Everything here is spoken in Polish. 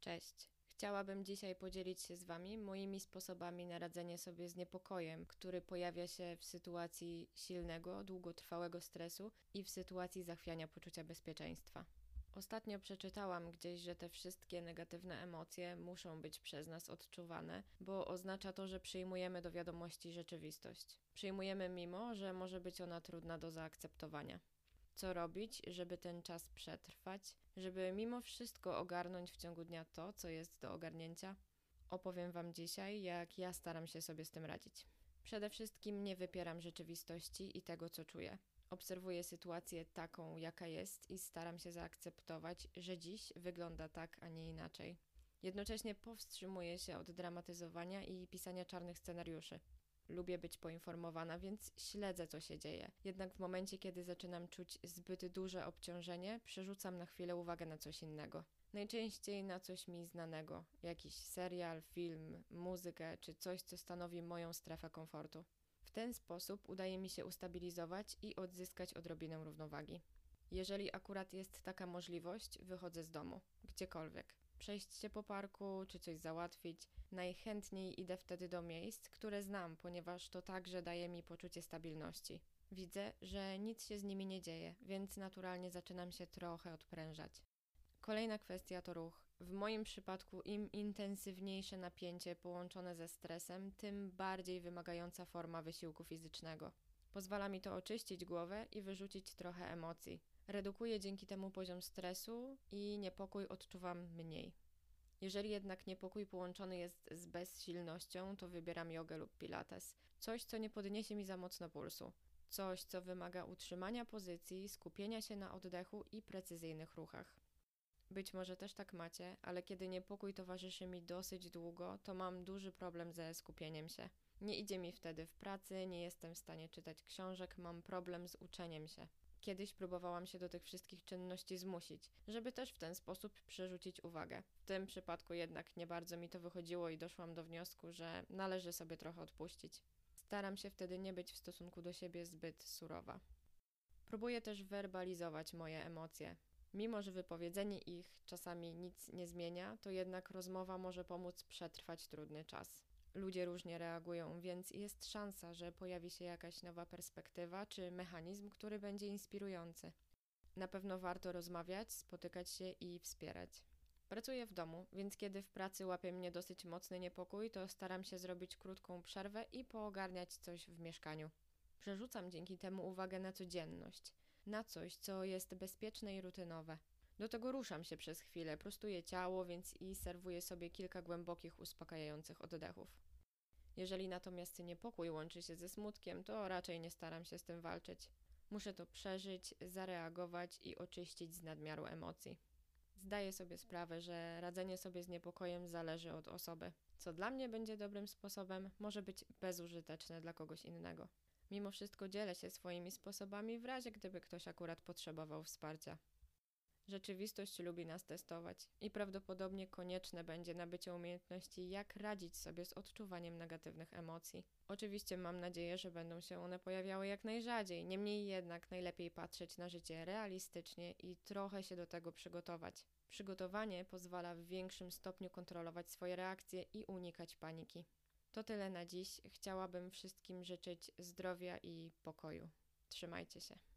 Cześć. Chciałabym dzisiaj podzielić się z Wami moimi sposobami na radzenie sobie z niepokojem, który pojawia się w sytuacji silnego, długotrwałego stresu i w sytuacji zachwiania poczucia bezpieczeństwa. Ostatnio przeczytałam gdzieś, że te wszystkie negatywne emocje muszą być przez nas odczuwane, bo oznacza to, że przyjmujemy do wiadomości rzeczywistość. Przyjmujemy mimo, że może być ona trudna do zaakceptowania co robić, żeby ten czas przetrwać, żeby mimo wszystko ogarnąć w ciągu dnia to, co jest do ogarnięcia. Opowiem Wam dzisiaj, jak ja staram się sobie z tym radzić. Przede wszystkim nie wypieram rzeczywistości i tego, co czuję. Obserwuję sytuację taką, jaka jest i staram się zaakceptować, że dziś wygląda tak, a nie inaczej. Jednocześnie powstrzymuję się od dramatyzowania i pisania czarnych scenariuszy. Lubię być poinformowana, więc śledzę, co się dzieje. Jednak w momencie, kiedy zaczynam czuć zbyt duże obciążenie, przerzucam na chwilę uwagę na coś innego. Najczęściej na coś mi znanego, jakiś serial, film, muzykę czy coś, co stanowi moją strefę komfortu. W ten sposób udaje mi się ustabilizować i odzyskać odrobinę równowagi. Jeżeli akurat jest taka możliwość, wychodzę z domu, gdziekolwiek przejść się po parku czy coś załatwić. Najchętniej idę wtedy do miejsc, które znam, ponieważ to także daje mi poczucie stabilności. Widzę, że nic się z nimi nie dzieje, więc naturalnie zaczynam się trochę odprężać. Kolejna kwestia to ruch. W moim przypadku im intensywniejsze napięcie połączone ze stresem, tym bardziej wymagająca forma wysiłku fizycznego. Pozwala mi to oczyścić głowę i wyrzucić trochę emocji. Redukuje dzięki temu poziom stresu i niepokój odczuwam mniej. Jeżeli jednak niepokój połączony jest z bezsilnością, to wybieram jogę lub pilates. Coś, co nie podniesie mi za mocno pulsu. Coś, co wymaga utrzymania pozycji, skupienia się na oddechu i precyzyjnych ruchach. Być może też tak macie, ale kiedy niepokój towarzyszy mi dosyć długo, to mam duży problem ze skupieniem się. Nie idzie mi wtedy w pracy, nie jestem w stanie czytać książek, mam problem z uczeniem się. Kiedyś próbowałam się do tych wszystkich czynności zmusić, żeby też w ten sposób przerzucić uwagę. W tym przypadku jednak nie bardzo mi to wychodziło i doszłam do wniosku, że należy sobie trochę odpuścić. Staram się wtedy nie być w stosunku do siebie zbyt surowa. Próbuję też werbalizować moje emocje. Mimo, że wypowiedzenie ich czasami nic nie zmienia, to jednak rozmowa może pomóc przetrwać trudny czas ludzie różnie reagują, więc jest szansa, że pojawi się jakaś nowa perspektywa czy mechanizm, który będzie inspirujący. Na pewno warto rozmawiać, spotykać się i wspierać. Pracuję w domu, więc kiedy w pracy łapie mnie dosyć mocny niepokój, to staram się zrobić krótką przerwę i poogarniać coś w mieszkaniu. Przerzucam dzięki temu uwagę na codzienność, na coś, co jest bezpieczne i rutynowe. Do tego ruszam się przez chwilę, prostuję ciało, więc i serwuję sobie kilka głębokich, uspokajających oddechów. Jeżeli natomiast niepokój łączy się ze smutkiem, to raczej nie staram się z tym walczyć. Muszę to przeżyć, zareagować i oczyścić z nadmiaru emocji. Zdaję sobie sprawę, że radzenie sobie z niepokojem zależy od osoby. Co dla mnie będzie dobrym sposobem, może być bezużyteczne dla kogoś innego. Mimo wszystko dzielę się swoimi sposobami w razie, gdyby ktoś akurat potrzebował wsparcia. Rzeczywistość lubi nas testować i prawdopodobnie konieczne będzie nabycie umiejętności, jak radzić sobie z odczuwaniem negatywnych emocji. Oczywiście mam nadzieję, że będą się one pojawiały jak najrzadziej, niemniej jednak najlepiej patrzeć na życie realistycznie i trochę się do tego przygotować. Przygotowanie pozwala w większym stopniu kontrolować swoje reakcje i unikać paniki. To tyle na dziś. Chciałabym wszystkim życzyć zdrowia i pokoju. Trzymajcie się.